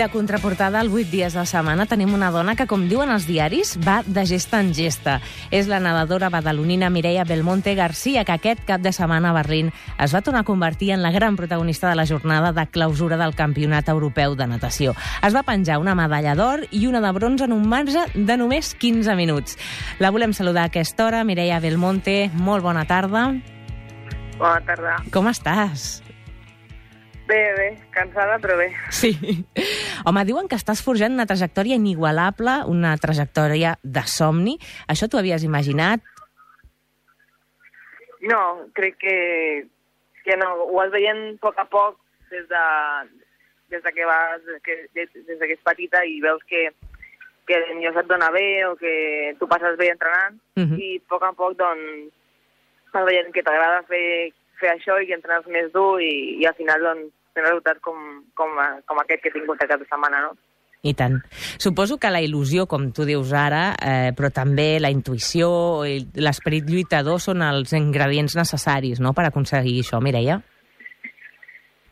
de contraportada al 8 dies de setmana tenim una dona que, com diuen els diaris, va de gesta en gesta. És la nedadora badalonina Mireia Belmonte Garcia, que aquest cap de setmana a Berlín es va tornar a convertir en la gran protagonista de la jornada de clausura del Campionat Europeu de Natació. Es va penjar una medalla d'or i una de bronze en un marge de només 15 minuts. La volem saludar a aquesta hora. Mireia Belmonte, molt bona tarda. Bona tarda. Com estàs? Bé, bé, cansada, però bé. Sí. Home, diuen que estàs forjant una trajectòria inigualable, una trajectòria de somni. Això t'ho havies imaginat? No, crec que, que no. Ho vas veient a poc a poc des de, des de que vas, des, que, des, des de que ets petita i veus que, que millor se't dona bé o que tu passes bé entrenant Uh -huh. i a poc a poc doncs vas veient que t'agrada fer, fer això i que entrenes més dur i, i al final doncs tens resultats com, com, com aquest que he tingut aquesta setmana, no? I tant. Suposo que la il·lusió, com tu dius ara, eh, però també la intuïció i l'esperit lluitador són els ingredients necessaris no?, per aconseguir això, Mireia.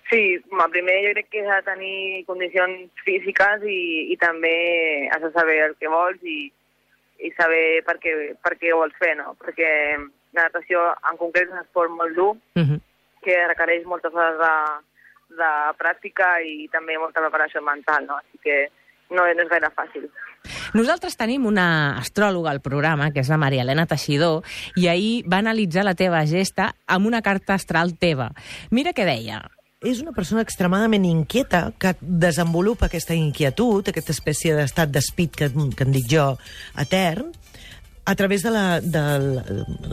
Sí, home, primer jo crec que has de tenir condicions físiques i, i també has de saber el que vols i, i saber per què, per què vols fer, no? Perquè la natació en concret és un esport molt dur Uh -huh. que requereix moltes hores de, de pràctica i també molta preparació mental, no? Així que no, no és gaire fàcil. Nosaltres tenim una astròloga al programa, que és la Maria Elena Teixidor, i ahir va analitzar la teva gesta amb una carta astral teva. Mira què deia. és una persona extremadament inquieta que desenvolupa aquesta inquietud, aquesta espècie d'estat d'espit que, que en dic jo, etern, a través de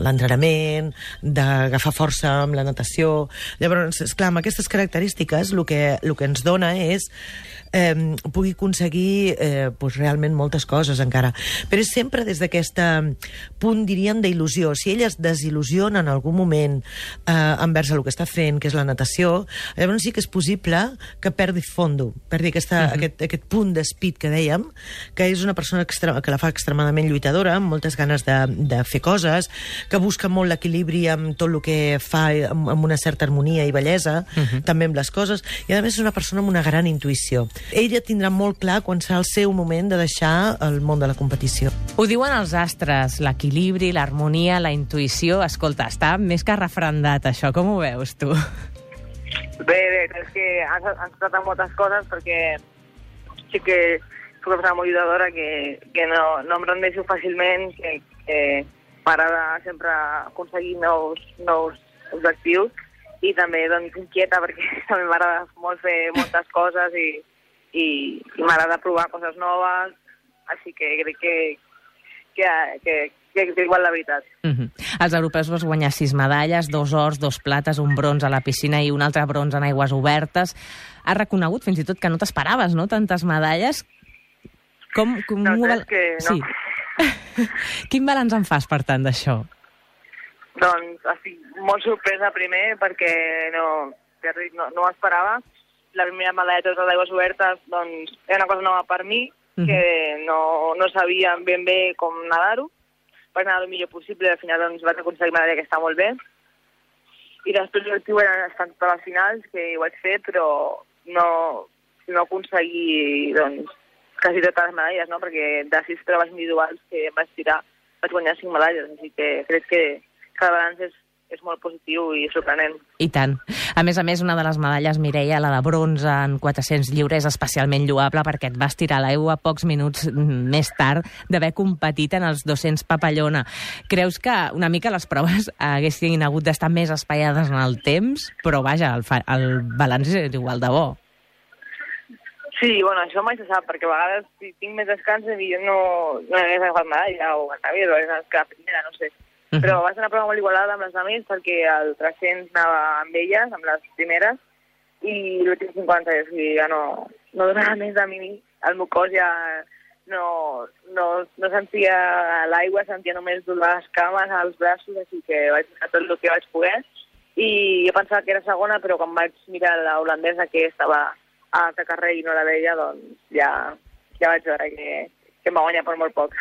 l'entrenament, d'agafar força amb la natació. Llavors, esclar, amb aquestes característiques el que, el que ens dona és eh, pugui aconseguir eh, pues, realment moltes coses encara. Però és sempre des d'aquest punt, diríem, d'il·lusió. Si ella es desil·lusiona en algun moment eh, envers el que està fent, que és la natació, llavors sí que és possible que perdi fondo, perdi aquesta, uh -huh. aquest, aquest punt d'espit que dèiem, que és una persona que la fa extremadament lluitadora, amb moltes ganes de, de fer coses, que busca molt l'equilibri amb tot el que fa, amb, amb una certa harmonia i bellesa, uh -huh. també amb les coses, i a més és una persona amb una gran intuïció. Ella tindrà molt clar quan serà el seu moment de deixar el món de la competició. Ho diuen els astres, l'equilibri, l'harmonia, la intuïció. Escolta, està més que refrendat, això. Com ho veus, tu? Bé, bé, és que han, han tractat moltes coses perquè sí que soc una ajudadora que, que no, no em rendeixo fàcilment, que, que m'agrada sempre aconseguir nous, nous objectius i també doncs, inquieta perquè també m'agrada molt fer moltes coses i, i, i m'agrada provar coses noves, així que crec que, que, que, que, igual la veritat. Uh -huh. Els europeus vas guanyar sis medalles, dos ors, dos plates, un bronze a la piscina i un altre bronze en aigües obertes. Has reconegut fins i tot que no t'esperaves, no?, tantes medalles. Com, com No, ho és que no. Sí. Quin balanç en fas, per tant, d'això? Doncs estic molt sorpresa primer perquè no, que ri- no, no ho esperava. La primera medalla de aigües obertes doncs, era una cosa nova per mi, que no, no sabia ben bé com nedar-ho. Vaig nedar el millor possible i al final doncs, vaig aconseguir medalla que està molt bé. I després l'objectiu era estar totes les finals, que ho vaig fer, però no, no aconseguir doncs, quasi totes les medalles, no? perquè de sis proves individuals que vaig tirar vaig guanyar cinc medalles, així que crec que, que el balanç és, és molt positiu i sorprenent. I tant. A més a més, una de les medalles, Mireia, la de bronze en 400 lliures, especialment lloable perquè et vas tirar l'aigua pocs minuts més tard d'haver competit en els 200 papallona. Creus que una mica les proves haguessin hagut d'estar més espaiades en el temps, però vaja, el, fa, el balanç és igual de bo. Sí, bueno, això mai se sap, perquè a vegades si tinc més descans jo no, no hagués agafat medalla o acabés, o hagués quedat primera, no sé. Mhm. Però va ser una prova molt igualada amb les amics perquè el 300 anava amb elles, amb les primeres, i l'últim 50, o sigui, ja no, no donava més de mi. El meu cos ja no, no, no sentia l'aigua, sentia només les cames als braços, així que vaig fer tot el que vaig poder. I jo pensava que era segona, però quan vaig mirar la holandesa que estava a altre carrer i no la veia, doncs ja, ja vaig veure que, que em va guanyar per molt poc.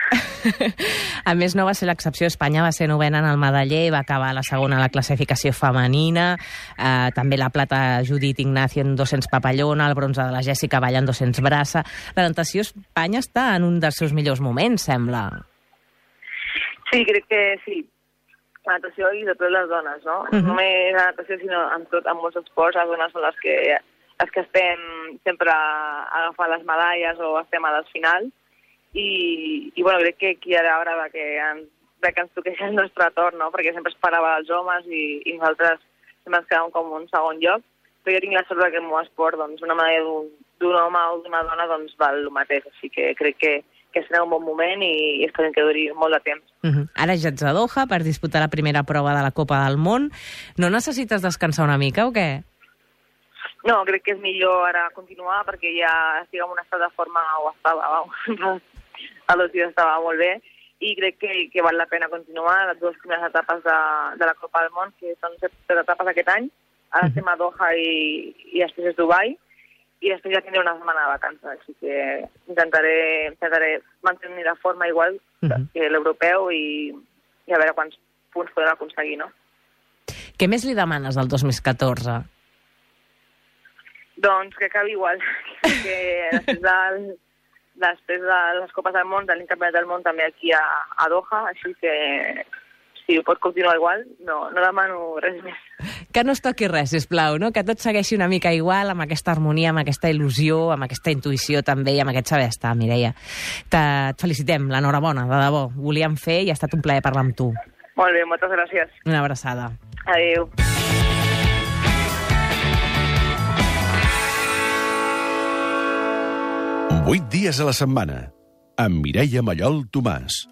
a més, no va ser l'excepció. Espanya va ser novena en el medaller, va acabar la segona a la classificació femenina, eh, també la plata Judit Ignacio en 200 papallona, el bronze de la Jessica Valla en 200 braça. La natació Espanya està en un dels seus millors moments, sembla. Sí, crec que sí. La natació i de totes les dones, no? Uh -huh. No només la natació, sinó en, tot, en molts esports, les dones són les que, les que estem sempre agafant les medalles o estem a les finals. I, i bueno, crec que aquí ara hora que ens, de que ens toqués el nostre torn, no? perquè sempre esperava els homes i, i nosaltres sempre ens quedàvem com un segon lloc. Però jo tinc la sort que el meu esport, doncs, una medalla d'un home o d'una dona doncs, val el mateix. Així que crec que, que serà un bon moment i, i esperem que duri molt de temps. Uh -huh. Ara ja ets a Doha per disputar la primera prova de la Copa del Món. No necessites descansar una mica o què? No, crec que és millor ara continuar perquè ja estic en un estat de forma o estava, a dos dies estava molt bé i crec que, que val la pena continuar les dues primeres etapes de, de la Copa del Món, que són set, set etapes aquest any. Ara estem a Doha i, i després és Dubai i després ja tindré una setmana de vacances, així que intentaré, intentaré mantenir la forma igual uh -huh. que l'europeu i, i a veure quants punts podem aconseguir, no? Què més li demanes al 2014? Doncs que acabi igual, que després, del, després de les Copes del Món, de l'Incampionat del Món també aquí a, a Doha, així que si pot continuar igual, no, no demano res més. Que no es toqui res, sisplau, no? que tot segueixi una mica igual, amb aquesta harmonia, amb aquesta il·lusió, amb aquesta intuïció també i amb aquest saber estar, Mireia. Te, et felicitem, l'enhorabona, de debò. Volíem fer i ha estat un plaer parlar amb tu. Molt bé, moltes gràcies. Una abraçada. Adéu. Vuit dies a la setmana, amb Mireia Mallol Tomàs.